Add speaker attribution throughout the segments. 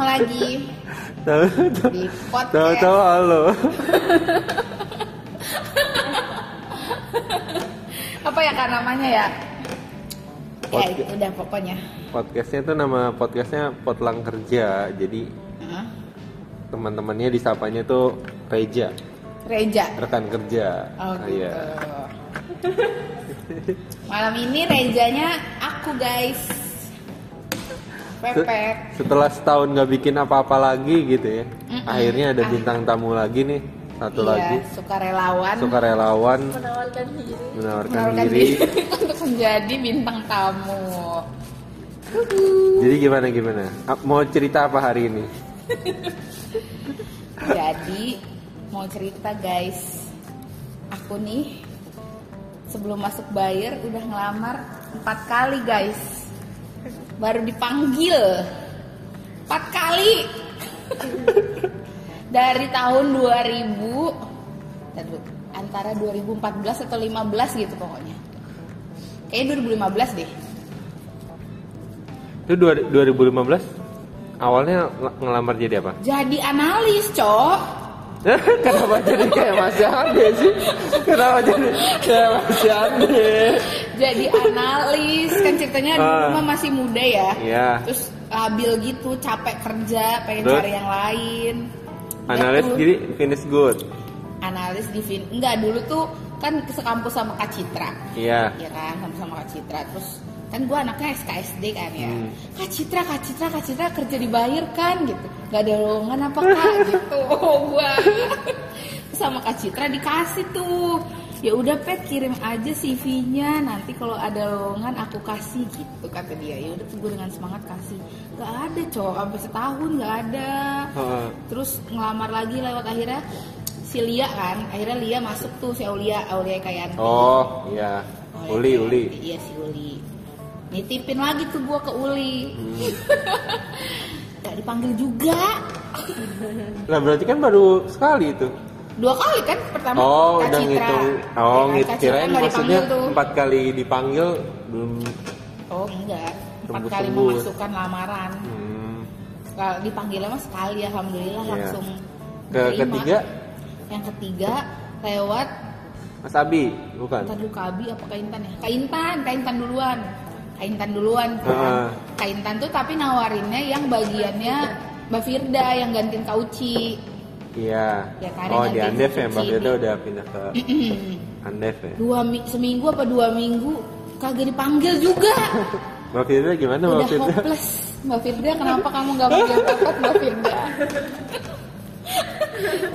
Speaker 1: ketemu lagi
Speaker 2: Tahu
Speaker 1: di
Speaker 2: tahu
Speaker 1: podcast.
Speaker 2: tahu halo.
Speaker 1: Apa ya kan namanya ya? Ya
Speaker 2: Podcast.
Speaker 1: itu udah pokoknya.
Speaker 2: Podcastnya tuh nama podcastnya Potlang Kerja. Jadi
Speaker 1: Hah?
Speaker 2: teman-temannya disapanya tuh Reja,
Speaker 1: Reja.
Speaker 2: rekan kerja.
Speaker 1: Oh
Speaker 2: Ah,
Speaker 1: gitu.
Speaker 2: iya.
Speaker 1: Malam ini Rejanya aku guys.
Speaker 2: Se-
Speaker 1: Pepet.
Speaker 2: Setelah setahun nggak bikin apa-apa lagi gitu ya,
Speaker 1: Mm-mm.
Speaker 2: akhirnya ada
Speaker 1: Ah.
Speaker 2: bintang tamu lagi nih, satu
Speaker 1: iya,
Speaker 2: lagi,
Speaker 1: sukarelawan.
Speaker 2: sukarelawan
Speaker 3: menawarkan diri
Speaker 2: menawarkan
Speaker 1: menawarkan
Speaker 2: diri.
Speaker 1: diri untuk menjadi bintang tamu.
Speaker 2: Jadi gimana gimana? Ap- Mau cerita apa hari ini?
Speaker 1: Jadi mau cerita guys, aku nih sebelum masuk bayar udah ngelamar empat kali guys, baru dipanggil empat kali dari tahun 2000 Ntar dulu, antara 2014 atau 15 gitu pokoknya. Kayaknya 2015 deh.
Speaker 2: Itu dua- 2015 awalnya ng- ngelamar jadi apa?
Speaker 1: Jadi analis, Cok.
Speaker 2: Kenapa jadi kayak Mas Ade sih? Kenapa jadi kayak Mas Ade?
Speaker 1: jadi analis kan ceritanya dulu
Speaker 2: Ah.
Speaker 1: mah masih muda ya
Speaker 2: Iya.
Speaker 1: terus labil gitu capek kerja pengen
Speaker 2: Terus?
Speaker 1: cari yang lain
Speaker 2: Analis
Speaker 1: tuh,
Speaker 2: jadi finish good.
Speaker 1: analis di fin enggak dulu tuh kan sekampus sama Kak Citra
Speaker 2: Iya.
Speaker 1: ya kan sama sama Kak Citra terus kan gue anaknya SKSD kan ya.
Speaker 2: Hmm.
Speaker 1: Kak Citra Kak Citra Kak Citra kerja dibayar kan gitu. Gak ada lowongan apa kak? Gitu. Gue sama Kak Citra dikasih tuh. Ya udah pet kirim aja CV-nya nanti kalau ada lowongan aku kasih gitu kata dia. Ya udah gue dengan semangat kasih. Gak ada cowok. Sampai setahun gak ada. Terus ngelamar lagi lewat akhirnya si Lia kan. Akhirnya Lia masuk tuh si Aulia Aulia kayak
Speaker 2: Oh, iya. Uli, Uli.
Speaker 1: Iya si Uli. Nitipin lagi tuh gua ke Uli.
Speaker 2: Hmm.
Speaker 1: Gak dipanggil juga.
Speaker 2: Nah, berarti kan baru sekali itu.
Speaker 1: Dua kali kan pertama
Speaker 2: Oh,
Speaker 1: Kak
Speaker 2: udah
Speaker 1: Citra.
Speaker 2: ngitung.
Speaker 1: Ya
Speaker 2: Oh,
Speaker 1: kan, Kak Citra
Speaker 2: kirain maksudnya
Speaker 1: dipanggil tuh.
Speaker 2: empat kali dipanggil belum
Speaker 1: Oh enggak. Empat kali
Speaker 2: tembus.
Speaker 1: memasukkan lamaran.
Speaker 2: hmm.
Speaker 1: Kalau dipanggilnya mah sekali alhamdulillah
Speaker 2: Iya.
Speaker 1: langsung.
Speaker 2: Ke
Speaker 1: diterima.
Speaker 2: ketiga
Speaker 1: Yang ketiga lewat
Speaker 2: Mas Abi, bukan?
Speaker 1: Ntar dulu Kabi apa Kaintan ya? Kaintan, Kaintan duluan. Kaintan duluan
Speaker 2: Heeh.
Speaker 1: kan. Kaintan tuh tapi nawarinnya yang bagiannya Mbak Firda yang gantiin Kauci.
Speaker 2: Iya.
Speaker 1: Ya kan,
Speaker 2: oh, di Andef ya, Mbak. Firda udah pindah ke Andef ya.
Speaker 1: Dua mi- seminggu apa dua minggu kagak dipanggil juga.
Speaker 2: Mbak Firda gimana Mbak
Speaker 1: Udah
Speaker 2: Firda?
Speaker 1: hopeless. Mbak Firda kenapa kamu gak panggil Pepet Mbak Firda?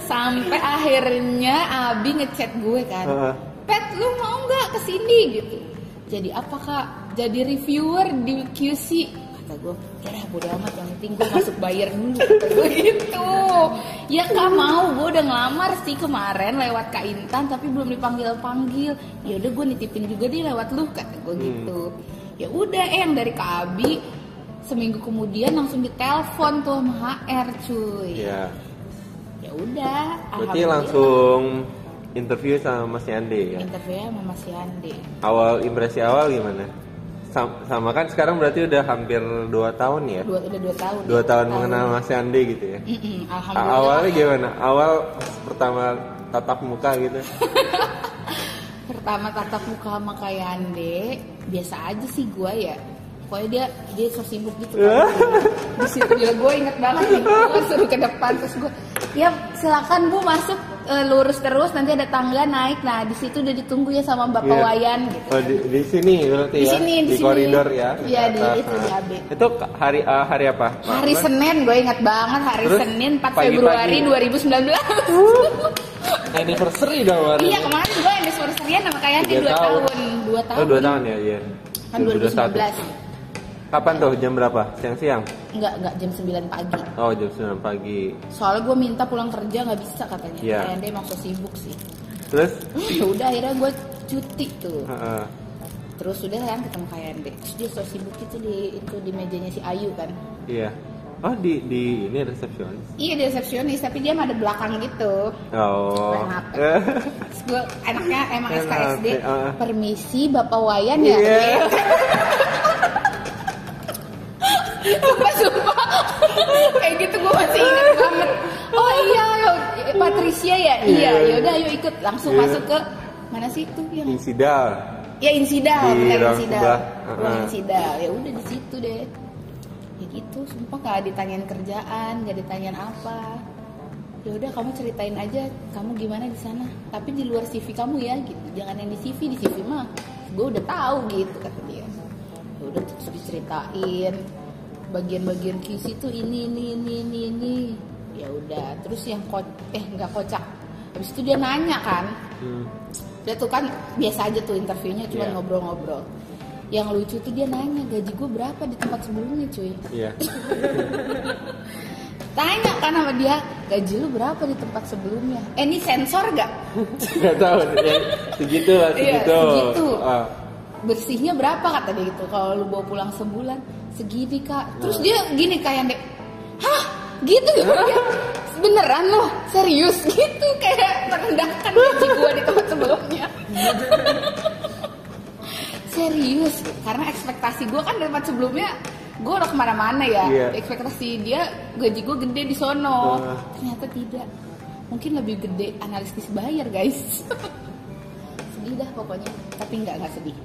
Speaker 1: Sampai akhirnya Abi ngechat gue kan.
Speaker 2: Heeh.
Speaker 1: Pet lu mau nggak ke sini gitu jadi apa kak jadi reviewer di QC kata gue ya bodo amat yang penting gue masuk bayar dulu kata gue gitu. Ya kak mau gue udah ngelamar sih kemarin lewat Kak Intan tapi belum dipanggil panggil ya udah gue nitipin juga deh lewat lu kata gue gitu. Ya udah eh, yang dari Kak Abi seminggu kemudian langsung ditelepon tuh sama HR cuy.
Speaker 2: Iya.
Speaker 1: ya udah
Speaker 2: Berarti langsung interview sama Mas Yande ya.
Speaker 1: interviewnya sama Mas Yande.
Speaker 2: Awal impresi awal gimana? Sam- Sama, kan sekarang berarti udah hampir 2 tahun ya.
Speaker 1: dua udah dua tahun
Speaker 2: Dua tahun mengenal Mas Yande gitu ya. A-
Speaker 1: alhamdulillah
Speaker 2: Awalnya gimana? Awal pertama tatap muka gitu.
Speaker 1: pertama tatap muka sama Kak Yande biasa aja sih gue ya pokoknya dia dia so sibuk gitu kan di situ juga gue inget banget nih gue suruh ke depan terus gue ya silakan bu masuk eh, lurus terus nanti ada tangga naik nah di situ udah ditunggu ya sama bapak
Speaker 2: Iya.
Speaker 1: Wayan gitu
Speaker 2: Oh, di, di sini berarti
Speaker 1: Di
Speaker 2: ya.
Speaker 1: sini, di sini.
Speaker 2: koridor ya.
Speaker 1: Iya, di
Speaker 2: atas.
Speaker 1: itu, di. AB.
Speaker 2: Itu hari ah, hari apa?
Speaker 1: hari
Speaker 2: Apa?
Speaker 1: Senin gue inget banget hari
Speaker 2: Terus,
Speaker 1: Senin 4
Speaker 2: pagi-pagi.
Speaker 1: Februari 2019
Speaker 2: Anniversary dong baru.
Speaker 1: iya kemarin gue anniversary sama
Speaker 2: Tiga
Speaker 1: 2
Speaker 2: tahun.
Speaker 1: tahun 2 tahun
Speaker 2: Oh, dua tahun ya, iya.
Speaker 1: kan 2019
Speaker 2: Kapan tuh? Jam berapa? Siang-siang?
Speaker 1: Enggak, enggak jam 9 pagi.
Speaker 2: Oh, jam 9 pagi.
Speaker 1: Soalnya gue minta pulang kerja nggak bisa katanya.
Speaker 2: Iya.
Speaker 1: Kayak dia so sibuk sih.
Speaker 2: Terus?
Speaker 1: Ya udah akhirnya gue cuti tuh.
Speaker 2: Heeh.
Speaker 1: Terus udah kan ketemu kayak Ande. Terus dia so sibuk itu di itu di mejanya si Ayu kan.
Speaker 2: Iya. Oh, di di ini resepsionis.
Speaker 1: Iya dia resepsionis tapi dia ada belakang gitu.
Speaker 2: Oh.
Speaker 1: Gue anaknya emang SKSD.
Speaker 2: Ah.
Speaker 1: Permisi Bapak Wayan ya.
Speaker 2: Iya.
Speaker 1: sumpah sumpah. Kayak gitu gue masih ingat banget. Oh iya yo, Patricia ya? Iya. Yaudah ayo ikut. Langsung
Speaker 2: Iya.
Speaker 1: masuk ke mana sih itu yang
Speaker 2: Insidal.
Speaker 1: ya insidal
Speaker 2: ruang
Speaker 1: insidal. ruang insidal. Ya udah di situ deh. Ya gitu sumpah gak ditanyain kerjaan gak ditanyain apa. Ya udah kamu ceritain aja kamu gimana di sana. Tapi di luar CV kamu ya gitu. Jangan yang di CV di CV mah gue udah tahu gitu kata dia. Ya udah terus diceritain bagian-bagian QC tuh ini ini ini ini ini ya udah terus yang ko eh nggak kocak habis itu dia nanya kan
Speaker 2: Hmm.
Speaker 1: dia tuh kan biasa aja tuh interviewnya cuma
Speaker 2: Iya.
Speaker 1: ngobrol-ngobrol yang lucu tuh dia nanya gaji gue berapa di tempat sebelumnya cuy
Speaker 2: Iya.
Speaker 1: tanya kan sama dia gaji lu berapa di tempat sebelumnya eh ini sensor gak
Speaker 2: Gak tahu ya, segitu lah
Speaker 1: Iya,
Speaker 2: segitu.
Speaker 1: segitu.
Speaker 2: Ah,
Speaker 1: bersihnya berapa kata dia gitu kalau lu bawa pulang sebulan segini kak. Terus
Speaker 2: Nah.
Speaker 1: dia gini kayak dek hah? Gitu ya? Beneran loh? Serius? Gitu kayak merendahkan gaji gua di tempat sebelumnya serius? Karena ekspektasi gua kan dari tempat sebelumnya gue udah ke mana-mana ya.
Speaker 2: Iya.
Speaker 1: ekspektasi dia gaji gue gede di sono.
Speaker 2: Ah.
Speaker 1: ternyata tidak. Mungkin lebih gede analisis bayar guys. Sedih dah pokoknya. Tapi nggak nggak sedih.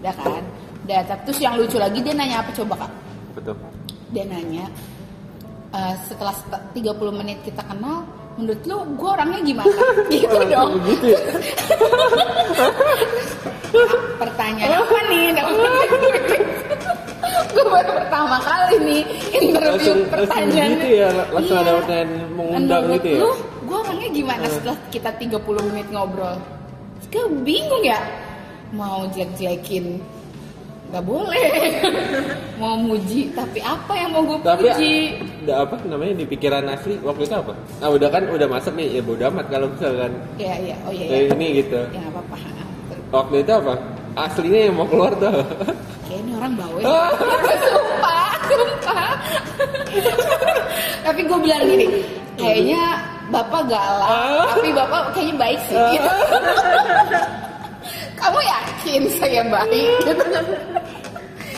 Speaker 1: Udah kan udah tapi terus yang lucu lagi dia nanya apa coba kak?
Speaker 2: Betul.
Speaker 1: dia nanya "Eh, setelah set- 30 menit kita kenal menurut lu gue orangnya gimana? Gitu dong.
Speaker 2: Gitu ya.
Speaker 1: pertanyaan apa nih? Gue baru pertama kali nih interview
Speaker 2: Langsung, langsung
Speaker 1: pertanyaan.
Speaker 2: gitu ya, langsung ada pertanyaan mengundang
Speaker 1: Menurut
Speaker 2: gitu ya.
Speaker 1: lu gue orangnya gimana setelah kita 30 menit ngobrol? Gue bingung ya. Mau jelek-jelekin nggak boleh mau muji tapi apa yang mau gue
Speaker 2: Tapi
Speaker 1: puji
Speaker 2: udah apa namanya di pikiran asli waktu itu apa? Nah udah kan udah masuk nih ya bodo amat kalau misalkan
Speaker 1: ya ya oh iya ya
Speaker 2: kayak ini gitu.
Speaker 1: ya nggak apa-apa
Speaker 2: Waktu itu apa? Aslinya yang mau keluar tuh.
Speaker 1: kayak ini orang bawel sumpah sumpah tapi gue bilang gini kayaknya bapak galak tapi bapak kayaknya baik sih gitu. kamu yakin saya baik gitu.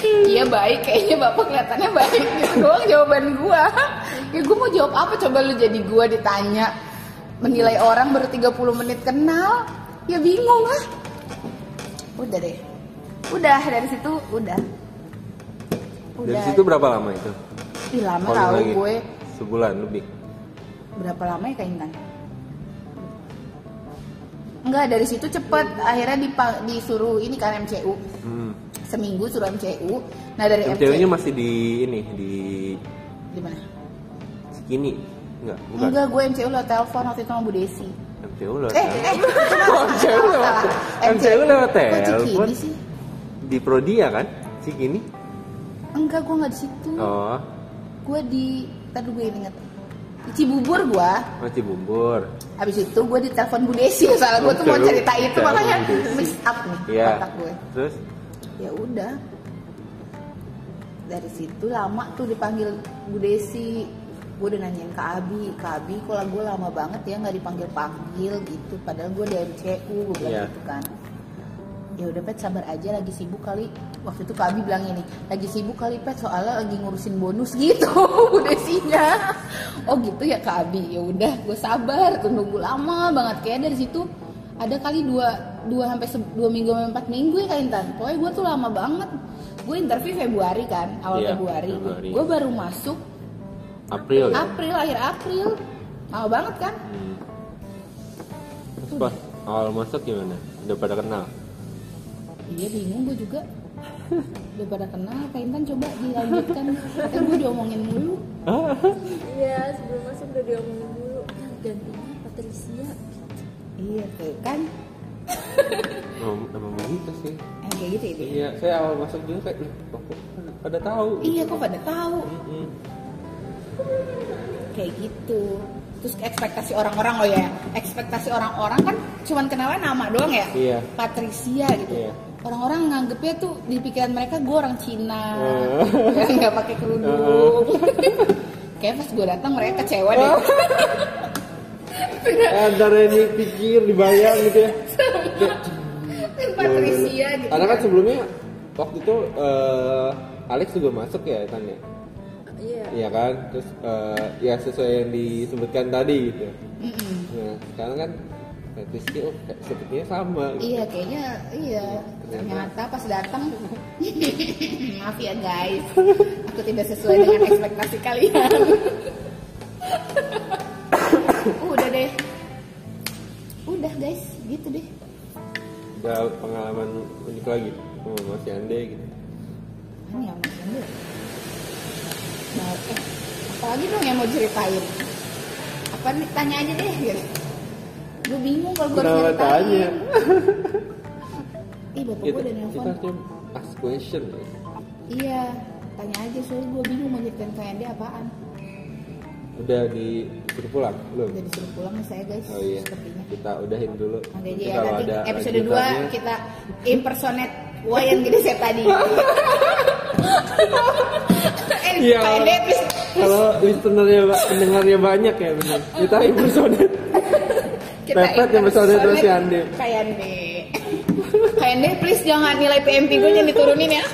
Speaker 1: Iya baik, kayaknya bapak kelihatannya baik. Gitu doang jawaban gua. Ya gua mau jawab apa coba lu jadi gua ditanya menilai orang baru 30 menit kenal, ya bingung lah. Udah deh. Udah dari situ udah. Udah.
Speaker 2: Dari situ berapa lama itu?
Speaker 1: Ih, lama tahu gue.
Speaker 2: Sebulan lebih.
Speaker 1: Berapa lama ya Kak Intan? Enggak, dari situ cepet. Akhirnya dipa- disuruh ini kan MCU.
Speaker 2: Hmm.
Speaker 1: Seminggu suruh MCU. Nah dari
Speaker 2: MCU-nya
Speaker 1: MCU.
Speaker 2: masih di ini di
Speaker 1: Di mana?
Speaker 2: Cikini. Enggak, bukan.
Speaker 1: Enggak, gue MCU lewat telepon waktu itu sama Bu Desi.
Speaker 2: MCU lewat.
Speaker 1: Eh, eh,
Speaker 2: Oh, MCU lewat. MCU lewat telepon.
Speaker 1: Sih?
Speaker 2: Di Prodia kan? Cikini.
Speaker 1: Enggak, gue nggak di situ.
Speaker 2: Oh,
Speaker 1: Gue di, tadi gue inget. Cibubur gue.
Speaker 2: oh Cibumbur.
Speaker 1: Habis itu gue di telepon Bu Desi. Salah gue tuh mau cerita itu
Speaker 2: telepon
Speaker 1: makanya mix up nih
Speaker 2: Iya.
Speaker 1: otak gue.
Speaker 2: Terus
Speaker 1: Ya udah. Dari situ lama tuh dipanggil Bu Desi. Gue udah nanyain ke Abi, ke Abi kok gue lama banget ya nggak dipanggil-panggil gitu. Padahal gue dari MCU, gue bilang
Speaker 2: Iya.
Speaker 1: gitu kan. Ya udah Pet sabar aja lagi sibuk kali. Waktu itu Kak Abi bilang ini, lagi sibuk kali Pet soalnya lagi ngurusin bonus gitu Bu Desinya. Oh gitu ya Kak Abi. Ya udah, gue sabar tuh nunggu lama banget kayak dari situ ada kali dua dua sampai dua minggu sampai empat minggu ya Kak Intan. Pokoknya gue tuh lama banget. Gue interview Februari kan, awal
Speaker 2: Iya,
Speaker 1: Februari.
Speaker 2: Februari.
Speaker 1: Gue baru masuk
Speaker 2: April ya.
Speaker 1: April, akhir April. Lama banget kan?
Speaker 2: Hmm. Terus pas awal masuk gimana? Udah pada kenal?
Speaker 1: Iya bingung gue juga. Udah pada kenal, Kak Intan coba dilanjutkan. Katanya gue diomongin mulu.
Speaker 3: Iya, sebelum masuk udah diomongin dulu. Nah, gantinya Patricia.
Speaker 1: Iya tuh kan.
Speaker 2: Emang, emang begitu sih.
Speaker 1: Yang kayak gitu ya.
Speaker 2: Iya, saya awal masuk juga kayak, "Loh, kok pada, tahu.
Speaker 1: Iya kok pada tahu. Kayak gitu. Terus ekspektasi orang-orang oh ya, ekspektasi orang-orang kan cuman kenalan nama doang ya.
Speaker 2: Iya.
Speaker 1: Patricia gitu.
Speaker 2: Iya.
Speaker 1: Orang-orang nganggepnya tuh di pikiran mereka gue orang Cina,
Speaker 2: Oh.
Speaker 1: yang nggak pakai kerudung. Kayak pas gue datang mereka kecewa deh.
Speaker 2: Antara ini pikir, dibayang gitu ya.
Speaker 1: Patricia gitu.
Speaker 2: Karena kan sebelumnya waktu itu eh, Alex juga masuk ya kan ya.
Speaker 3: Iya.
Speaker 2: Iya kan? Terus eh, ya sesuai yang disebutkan tadi gitu.
Speaker 1: Mm-mm.
Speaker 2: Nah, sekarang kan fetishnya oh, sepertinya sama gitu.
Speaker 1: Iya kayaknya iya. Ternyata. Pas datang maaf ya guys. Aku tidak sesuai dengan ekspektasi kalian. Udah deh. Udah guys. Gitu deh.
Speaker 2: Ada pengalaman unik lagi sama Mas Yande gitu.
Speaker 1: ini yang masih ambil nah, eh, apalagi dong yang mau ceritain? Apa nih? Tanya aja deh gitu bingung kalau gue
Speaker 2: Kenapa tanya?
Speaker 1: ih bapak
Speaker 2: Kita,
Speaker 1: gue udah
Speaker 2: kita
Speaker 1: nelfon
Speaker 2: harusnya ask question ya.
Speaker 1: iya tanya aja soalnya gue bingung mau ceritain kayak dia apaan
Speaker 2: Udah disuruh pulang belum?
Speaker 1: udah disuruh pulang nih saya guys
Speaker 2: Oh iya.
Speaker 1: sepertinya
Speaker 2: Kita udahin dulu.
Speaker 1: Nanti
Speaker 2: Nanti
Speaker 1: aja ya,
Speaker 2: kalau
Speaker 1: nanti
Speaker 2: ada
Speaker 1: episode 2
Speaker 2: lanjutannya,
Speaker 1: kita impersonate Wayan gede saya tadi. eh,
Speaker 2: Iya. Kalau listenernya pendengarnya banyak ya benar. Kita impersonate.
Speaker 1: Kita
Speaker 2: Pepet impersonate terus si Ande.
Speaker 1: Kayak Ande. Kayak Ande please jangan nilai PMP gue jangan diturunin ya.